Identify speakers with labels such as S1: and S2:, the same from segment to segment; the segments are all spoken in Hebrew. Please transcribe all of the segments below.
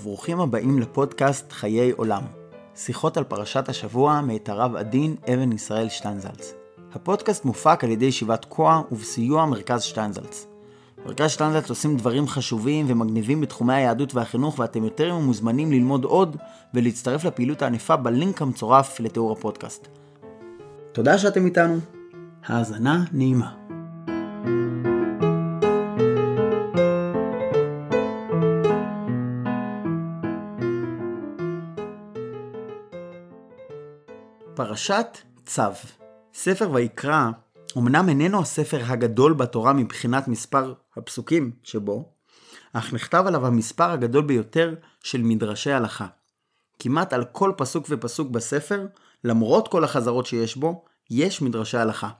S1: וברוכים הבאים לפודקאסט חיי עולם. שיחות על פרשת השבוע מאת הרב עדין אבן ישראל שטיינזלץ. הפודקאסט מופק על ידי ישיבת כוח ובסיוע מרכז שטיינזלץ. מרכז שטיינזלץ עושים דברים חשובים ומגניבים בתחומי היהדות והחינוך ואתם יותר מוזמנים ללמוד עוד ולהצטרף לפעילות הענפה בלינק המצורף לתיאור הפודקאסט. תודה שאתם איתנו. האזנה נעימה. פרשת צו ספר ויקרא אמנם איננו הספר הגדול בתורה מבחינת מספר הפסוקים שבו, אך נכתב עליו המספר הגדול ביותר של מדרשי הלכה. כמעט על כל פסוק ופסוק בספר, למרות כל החזרות שיש בו, יש מדרשי הלכה.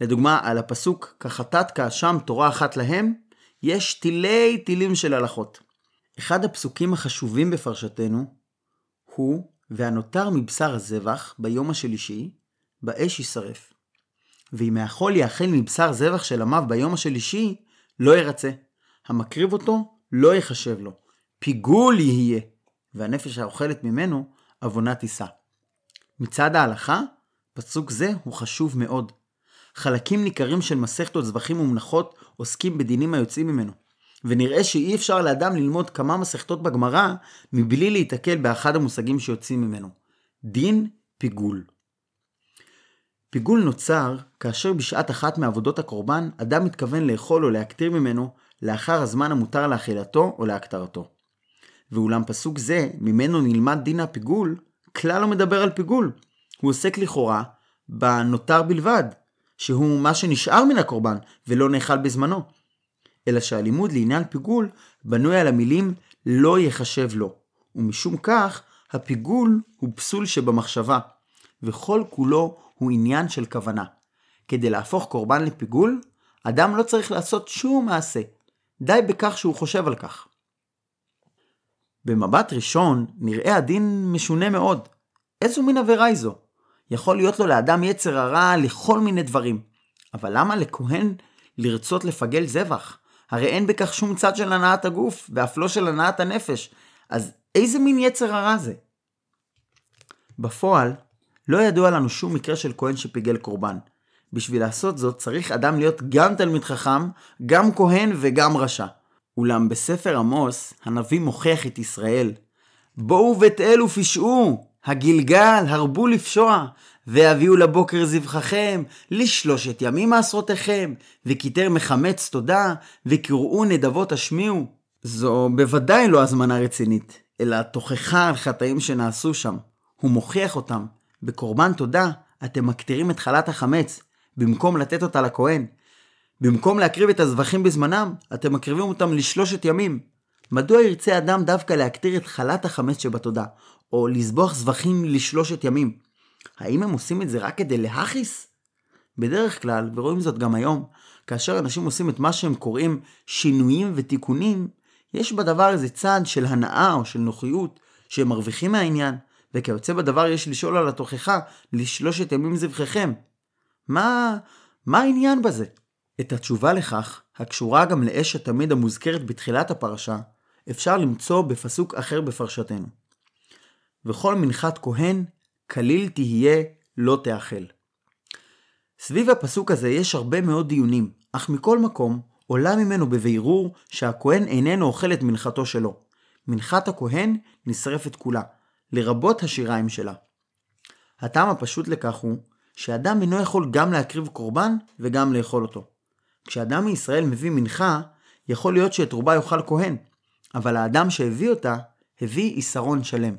S1: לדוגמה, על הפסוק כחטאת כאשם תורה אחת להם, יש תילי תילים של הלכות. אחד הפסוקים החשובים בפרשתנו הוא והנותר מבשר הזבח ביום השלישי, באש יישרף. ואם האכול יאכל מבשר זבח של עמיו ביום השלישי, לא ירצה. המקריב אותו, לא יחשב לו. פיגול יהיה, והנפש האוכלת ממנו, עוונה תישא. מצד ההלכה, פסוק זה הוא חשוב מאוד. חלקים ניכרים של מסכתות זבחים ומנחות עוסקים בדינים היוצאים ממנו. ונראה שאי אפשר לאדם ללמוד כמה מסכתות בגמרא מבלי להיתקל באחד המושגים שיוצאים ממנו. דין פיגול. פיגול נוצר כאשר בשעת אחת מעבודות הקורבן אדם מתכוון לאכול או להקטיר ממנו לאחר הזמן המותר לאכילתו או להקטרתו. ואולם פסוק זה, ממנו נלמד דין הפיגול, כלל לא מדבר על פיגול. הוא עוסק לכאורה בנותר בלבד, שהוא מה שנשאר מן הקורבן ולא נאכל בזמנו. אלא שהלימוד לעניין פיגול בנוי על המילים לא יחשב לו, ומשום כך הפיגול הוא פסול שבמחשבה, וכל כולו הוא עניין של כוונה. כדי להפוך קורבן לפיגול, אדם לא צריך לעשות שום מעשה, די בכך שהוא חושב על כך. במבט ראשון נראה הדין משונה מאוד. איזו מין עבירה היא זו? יכול להיות לו לאדם יצר הרע לכל מיני דברים, אבל למה לכהן לרצות לפגל זבח? הרי אין בכך שום צד של הנעת הגוף, ואף לא של הנעת הנפש. אז איזה מין יצר הרע זה? בפועל, לא ידוע לנו שום מקרה של כהן שפיגל קורבן. בשביל לעשות זאת צריך אדם להיות גם תלמיד חכם, גם כהן וגם רשע. אולם בספר עמוס, הנביא מוכיח את ישראל. בואו בית אל ופשעו, הגלגל, הרבו לפשוע, והביאו לבוקר זבחכם, לשלושת ימים מעשרותיכם, וכיתר מחמץ תודה, וקראו נדבות השמיעו. זו בוודאי לא הזמנה רצינית, אלא תוכחה על חטאים שנעשו שם. הוא מוכיח אותם. בקורבן תודה, אתם מקטירים את חלת החמץ, במקום לתת אותה לכהן. במקום להקריב את הזבחים בזמנם, אתם מקריבים אותם לשלושת ימים. מדוע ירצה אדם דווקא להקטיר את חלת החמץ שבתודה, או לזבוח זבחים לשלושת ימים? האם הם עושים את זה רק כדי להכיס? בדרך כלל, ורואים זאת גם היום, כאשר אנשים עושים את מה שהם קוראים שינויים ותיקונים, יש בדבר איזה צד של הנאה או של נוחיות שהם מרוויחים מהעניין, וכיוצא בדבר יש לשאול על התוכחה לשלושת ימים זבחיכם. מה, מה העניין בזה? את התשובה לכך, הקשורה גם לאש התמיד המוזכרת בתחילת הפרשה, אפשר למצוא בפסוק אחר בפרשתנו. וכל מנחת כהן כליל תהיה לא תאכל. סביב הפסוק הזה יש הרבה מאוד דיונים, אך מכל מקום עולה ממנו בבירור שהכהן איננו אוכל את מנחתו שלו. מנחת הכהן נשרפת כולה, לרבות השיריים שלה. הטעם הפשוט לכך הוא שאדם אינו יכול גם להקריב קורבן וגם לאכול אותו. כשאדם מישראל מביא מנחה, יכול להיות שאת רובה יאכל כהן, אבל האדם שהביא אותה, הביא עיסרון שלם.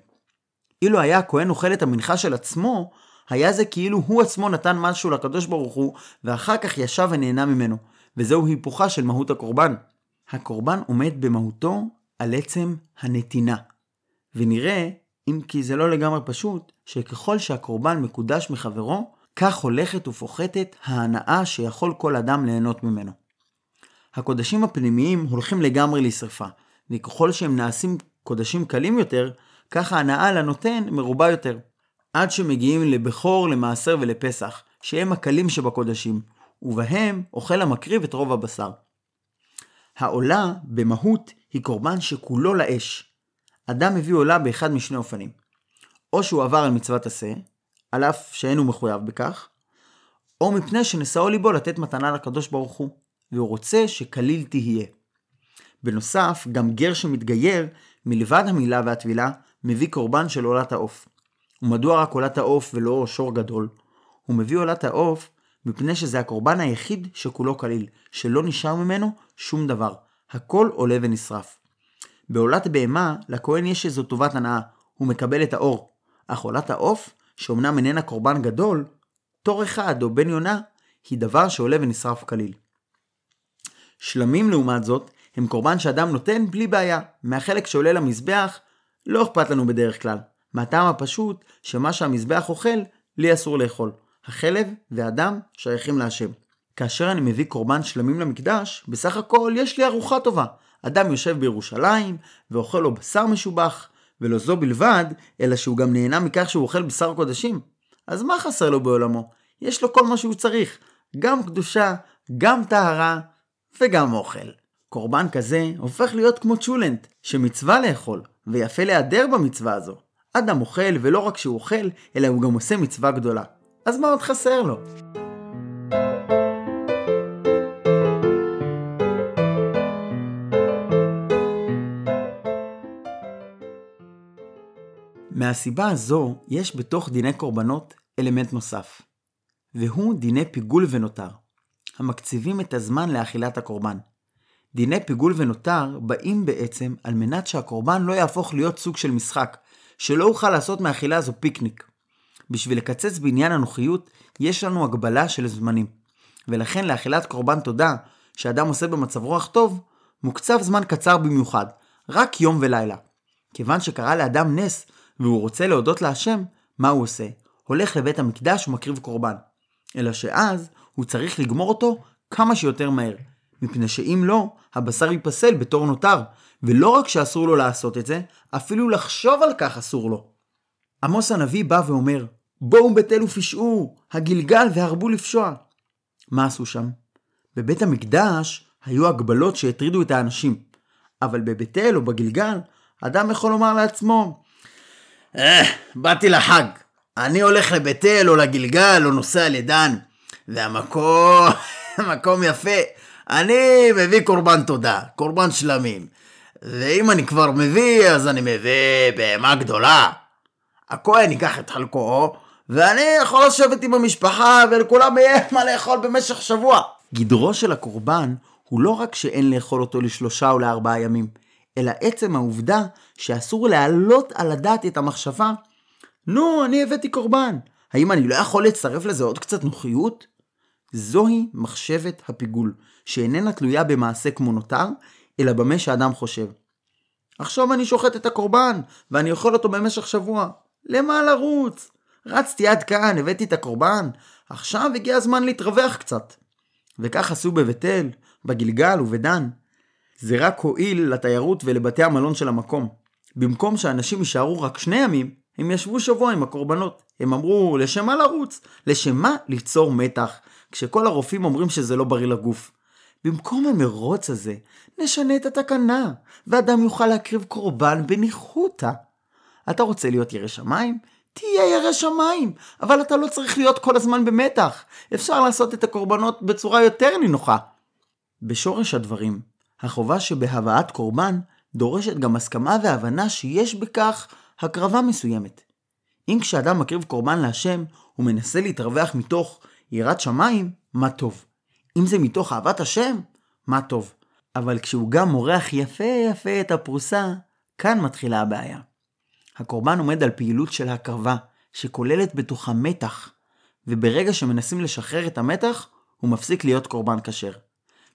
S1: אילו היה הכהן אוכל את המנחה של עצמו, היה זה כאילו הוא עצמו נתן משהו לקדוש ברוך הוא, ואחר כך ישב ונהנה ממנו, וזהו היפוכה של מהות הקורבן. הקורבן עומד במהותו על עצם הנתינה. ונראה, אם כי זה לא לגמרי פשוט, שככל שהקורבן מקודש מחברו, כך הולכת ופוחתת ההנאה שיכול כל אדם ליהנות ממנו. הקודשים הפנימיים הולכים לגמרי לשרפה, וככל שהם נעשים קודשים קלים יותר, כך ההנאה לנותן מרובה יותר. עד שמגיעים לבכור, למעשר ולפסח, שהם הקלים שבקודשים, ובהם אוכל המקריב את רוב הבשר. העולה, במהות, היא קורבן שכולו לאש. אדם מביא עולה באחד משני אופנים. או שהוא עבר על מצוות עשה, על אף שאין הוא מחויב בכך, או מפני שנשאו ליבו לתת מתנה לקדוש ברוך הוא, והוא רוצה שכליל תהיה. בנוסף, גם גר שמתגייר, מלבד המילה והטבילה, מביא קורבן של עולת העוף. ומדוע רק עולת העוף ולא שור גדול? הוא מביא עולת העוף מפני שזה הקורבן היחיד שכולו כליל, שלא נשאר ממנו שום דבר. הכל עולה ונשרף. בעולת בהמה, לכהן יש איזו טובת הנאה, הוא מקבל את האור. אך עולת העוף, שאומנם איננה קורבן גדול, תור אחד או בן יונה, היא דבר שעולה ונשרף כליל. שלמים לעומת זאת, הם קורבן שאדם נותן בלי בעיה. מהחלק שעולה למזבח, לא אכפת לנו בדרך כלל. מהטעם הפשוט, שמה שהמזבח אוכל, לי אסור לאכול. החלב והדם שייכים להשם. כאשר אני מביא קורבן שלמים למקדש, בסך הכל יש לי ארוחה טובה. אדם יושב בירושלים, ואוכל לו בשר משובח, ולא זו בלבד, אלא שהוא גם נהנה מכך שהוא אוכל בשר קודשים. אז מה חסר לו בעולמו? יש לו כל מה שהוא צריך, גם קדושה, גם טהרה, וגם אוכל. קורבן כזה הופך להיות כמו צ'ולנט, שמצווה לאכול, ויפה להיעדר במצווה הזו. אדם אוכל, ולא רק שהוא אוכל, אלא הוא גם עושה מצווה גדולה. אז מה עוד חסר לו? מהסיבה הזו, יש בתוך דיני קורבנות אלמנט נוסף, והוא דיני פיגול ונותר, המקציבים את הזמן לאכילת הקורבן. דיני פיגול ונותר באים בעצם על מנת שהקורבן לא יהפוך להיות סוג של משחק, שלא אוכל לעשות מהאכילה הזו פיקניק. בשביל לקצץ בעניין הנוחיות, יש לנו הגבלה של זמנים. ולכן לאכילת קורבן תודה, שאדם עושה במצב רוח טוב, מוקצב זמן קצר במיוחד, רק יום ולילה. כיוון שקרה לאדם נס, והוא רוצה להודות להשם, מה הוא עושה? הולך לבית המקדש ומקריב קורבן. אלא שאז הוא צריך לגמור אותו כמה שיותר מהר, מפני שאם לא, הבשר ייפסל בתור נותר, ולא רק שאסור לו לעשות את זה, אפילו לחשוב על כך אסור לו. עמוס הנביא בא ואומר, בואו אל ופשעו, הגלגל והרבו לפשוע. מה עשו שם? בבית המקדש היו הגבלות שהטרידו את האנשים, אבל בבית אל או בגלגל, אדם יכול לומר לעצמו, אה, באתי לחג, אני הולך לבית אל או לגלגל או נוסע לדן, והמקום, מקום יפה, אני מביא קורבן תודה, קורבן שלמים. ואם אני כבר מביא, אז אני מביא בהמה גדולה. הכהן ייקח את חלקו, ואני יכול לשבת עם המשפחה ולכולם יהיה מה לאכול במשך שבוע. גדרו של הקורבן הוא לא רק שאין לאכול אותו לשלושה או לארבעה ימים, אלא עצם העובדה שאסור להעלות על הדעת את המחשבה, נו, אני הבאתי קורבן, האם אני לא יכול לצרף לזה עוד קצת נוחיות? זוהי מחשבת הפיגול, שאיננה תלויה במעשה כמו נותר, אלא במה שאדם חושב. עכשיו אני שוחט את הקורבן, ואני אוכל אותו במשך שבוע. למה לרוץ? רצתי עד כאן, הבאתי את הקורבן, עכשיו הגיע הזמן להתרווח קצת. וכך עשו בבית אל, בגלגל ובדן. זה רק הועיל לתיירות ולבתי המלון של המקום. במקום שאנשים יישארו רק שני ימים, הם ישבו שבוע עם הקורבנות. הם אמרו, לשם מה לרוץ? לשם מה ליצור מתח? כשכל הרופאים אומרים שזה לא בריא לגוף. במקום המרוץ הזה, נשנה את התקנה, ואדם יוכל להקריב קורבן בניחותא. אתה רוצה להיות ירא שמיים? תהיה ירא שמיים, אבל אתה לא צריך להיות כל הזמן במתח. אפשר לעשות את הקורבנות בצורה יותר נינוחה. בשורש הדברים, החובה שבהבאת קורבן דורשת גם הסכמה והבנה שיש בכך הקרבה מסוימת. אם כשאדם מקריב קורבן להשם, הוא מנסה להתרווח מתוך יראת שמיים, מה טוב. אם זה מתוך אהבת השם, מה טוב. אבל כשהוא גם מורח יפה יפה את הפרוסה, כאן מתחילה הבעיה. הקורבן עומד על פעילות של הקרבה, שכוללת בתוכה מתח, וברגע שמנסים לשחרר את המתח, הוא מפסיק להיות קורבן כשר.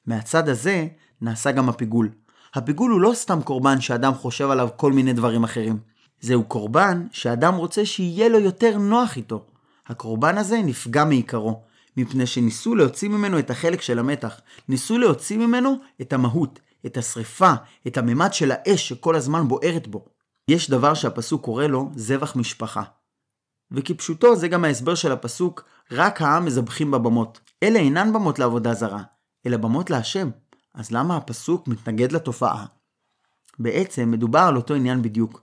S1: מהצד הזה נעשה גם הפיגול. הפיגול הוא לא סתם קורבן שאדם חושב עליו כל מיני דברים אחרים. זהו קורבן שאדם רוצה שיהיה לו יותר נוח איתו. הקורבן הזה נפגע מעיקרו, מפני שניסו להוציא ממנו את החלק של המתח, ניסו להוציא ממנו את המהות, את השריפה, את הממד של האש שכל הזמן בוערת בו. יש דבר שהפסוק קורא לו זבח משפחה. וכפשוטו זה גם ההסבר של הפסוק, רק העם מזבחים בבמות. אלה אינן במות לעבודה זרה, אלא במות להשם. אז למה הפסוק מתנגד לתופעה? בעצם מדובר על אותו עניין בדיוק.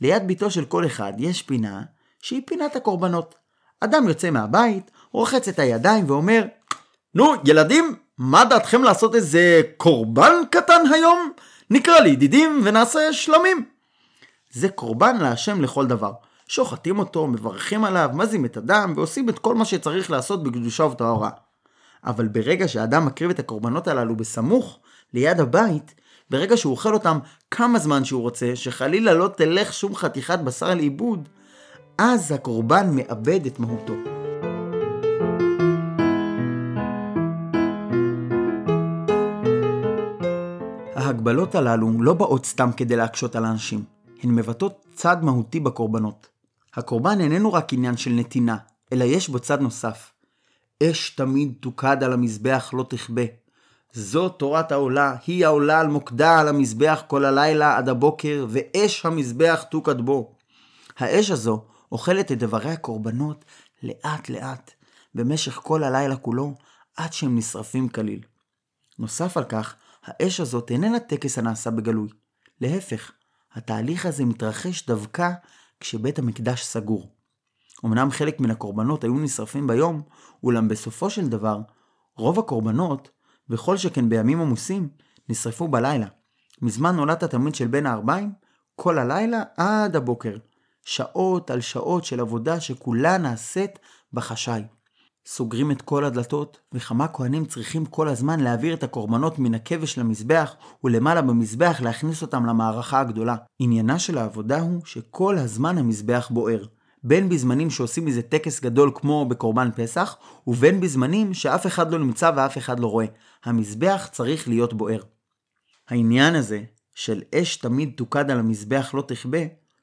S1: ליד ביתו של כל אחד יש פינה שהיא פינת הקורבנות. אדם יוצא מהבית, רוחץ את הידיים ואומר, נו, ילדים, מה דעתכם לעשות איזה קורבן קטן היום? נקרא לידידים ונעשה שלמים. זה קורבן להשם לכל דבר. שוחטים אותו, מברכים עליו, מזים את הדם ועושים את כל מה שצריך לעשות בקדושה ובטהרה. אבל ברגע שאדם מקריב את הקורבנות הללו בסמוך, ליד הבית, ברגע שהוא אוכל אותם כמה זמן שהוא רוצה, שחלילה לא תלך שום חתיכת בשר לאיבוד, אז הקורבן מאבד את מהותו. ההגבלות הללו לא באות סתם כדי להקשות על האנשים, הן מבטאות צד מהותי בקורבנות. הקורבן איננו רק עניין של נתינה, אלא יש בו צד נוסף. אש תמיד תוקד על המזבח לא תכבה. זו תורת העולה, היא העולה על מוקדה על המזבח כל הלילה עד הבוקר, ואש המזבח תוקד בו. האש הזו אוכלת את דברי הקורבנות לאט לאט, במשך כל הלילה כולו, עד שהם נשרפים כליל. נוסף על כך, האש הזאת איננה טקס הנעשה בגלוי. להפך, התהליך הזה מתרחש דווקא כשבית המקדש סגור. אמנם חלק מן הקורבנות היו נשרפים ביום, אולם בסופו של דבר, רוב הקורבנות, וכל שכן בימים עמוסים, נשרפו בלילה. מזמן עולת התמיד של בין הארבעים, כל הלילה עד הבוקר. שעות על שעות של עבודה שכולה נעשית בחשאי. סוגרים את כל הדלתות, וכמה כהנים צריכים כל הזמן להעביר את הקורבנות מן הכבש למזבח, ולמעלה במזבח להכניס אותם למערכה הגדולה. עניינה של העבודה הוא שכל הזמן המזבח בוער. בין בזמנים שעושים מזה טקס גדול כמו בקורבן פסח, ובין בזמנים שאף אחד לא נמצא ואף אחד לא רואה. המזבח צריך להיות בוער. העניין הזה של אש תמיד תוקד על המזבח לא תכבה,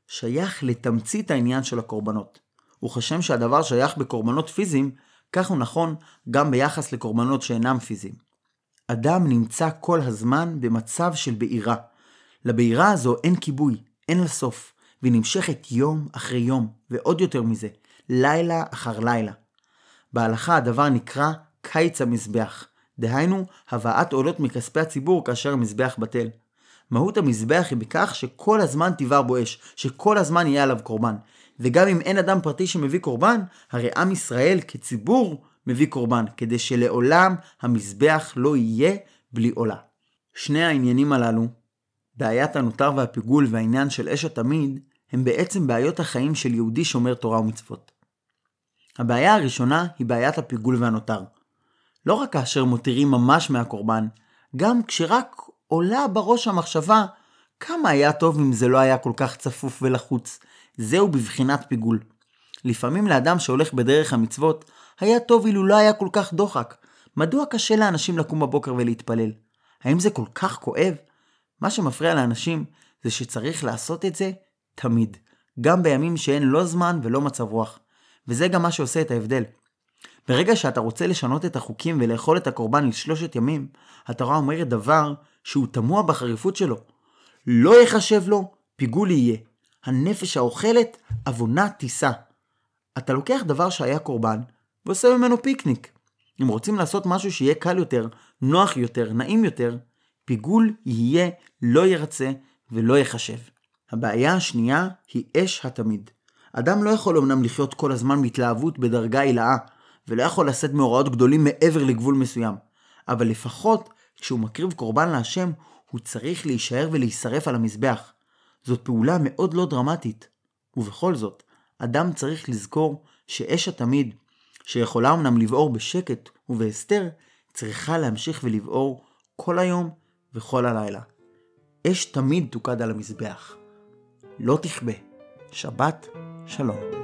S1: שייך לתמצית העניין של הקורבנות. וכשם שהדבר שייך בקורבנות פיזיים, כך הוא נכון גם ביחס לקורבנות שאינם פיזיים. אדם נמצא כל הזמן במצב של בעירה. לבעירה הזו אין כיבוי, אין לה סוף, והיא נמשכת יום אחרי יום, ועוד יותר מזה, לילה אחר לילה. בהלכה הדבר נקרא קיץ המזבח, דהיינו הבאת עולות מכספי הציבור כאשר המזבח בטל. מהות המזבח היא בכך שכל הזמן תבער בו אש, שכל הזמן יהיה עליו קורבן. וגם אם אין אדם פרטי שמביא קורבן, הרי עם ישראל כציבור מביא קורבן, כדי שלעולם המזבח לא יהיה בלי עולה. שני העניינים הללו, בעיית הנותר והפיגול והעניין של אש התמיד, הם בעצם בעיות החיים של יהודי שומר תורה ומצוות. הבעיה הראשונה היא בעיית הפיגול והנותר. לא רק כאשר מותירים ממש מהקורבן, גם כשרק עולה בראש המחשבה כמה היה טוב אם זה לא היה כל כך צפוף ולחוץ. זהו בבחינת פיגול. לפעמים לאדם שהולך בדרך המצוות, היה טוב אילו לא היה כל כך דוחק. מדוע קשה לאנשים לקום בבוקר ולהתפלל? האם זה כל כך כואב? מה שמפריע לאנשים זה שצריך לעשות את זה תמיד, גם בימים שאין לא זמן ולא מצב רוח. וזה גם מה שעושה את ההבדל. ברגע שאתה רוצה לשנות את החוקים ולאכול את הקורבן לשלושת ימים, התורה אומרת דבר שהוא תמוה בחריפות שלו. לא יחשב לו, פיגול יהיה. הנפש האוכלת, עוונה תישא. אתה לוקח דבר שהיה קורבן, ועושה ממנו פיקניק. אם רוצים לעשות משהו שיהיה קל יותר, נוח יותר, נעים יותר, פיגול יהיה, לא ירצה ולא יחשב. הבעיה השנייה היא אש התמיד. אדם לא יכול אמנם לחיות כל הזמן בהתלהבות בדרגה הילאה, ולא יכול לשאת מאורעות גדולים מעבר לגבול מסוים, אבל לפחות כשהוא מקריב קורבן להשם, הוא צריך להישאר ולהישרף על המזבח. זאת פעולה מאוד לא דרמטית. ובכל זאת, אדם צריך לזכור שאש התמיד, שיכולה אמנם לבעור בשקט ובהסתר, צריכה להמשיך ולבעור כל היום וכל הלילה. אש תמיד תוקד על המזבח. לא תכבה. שבת שלום.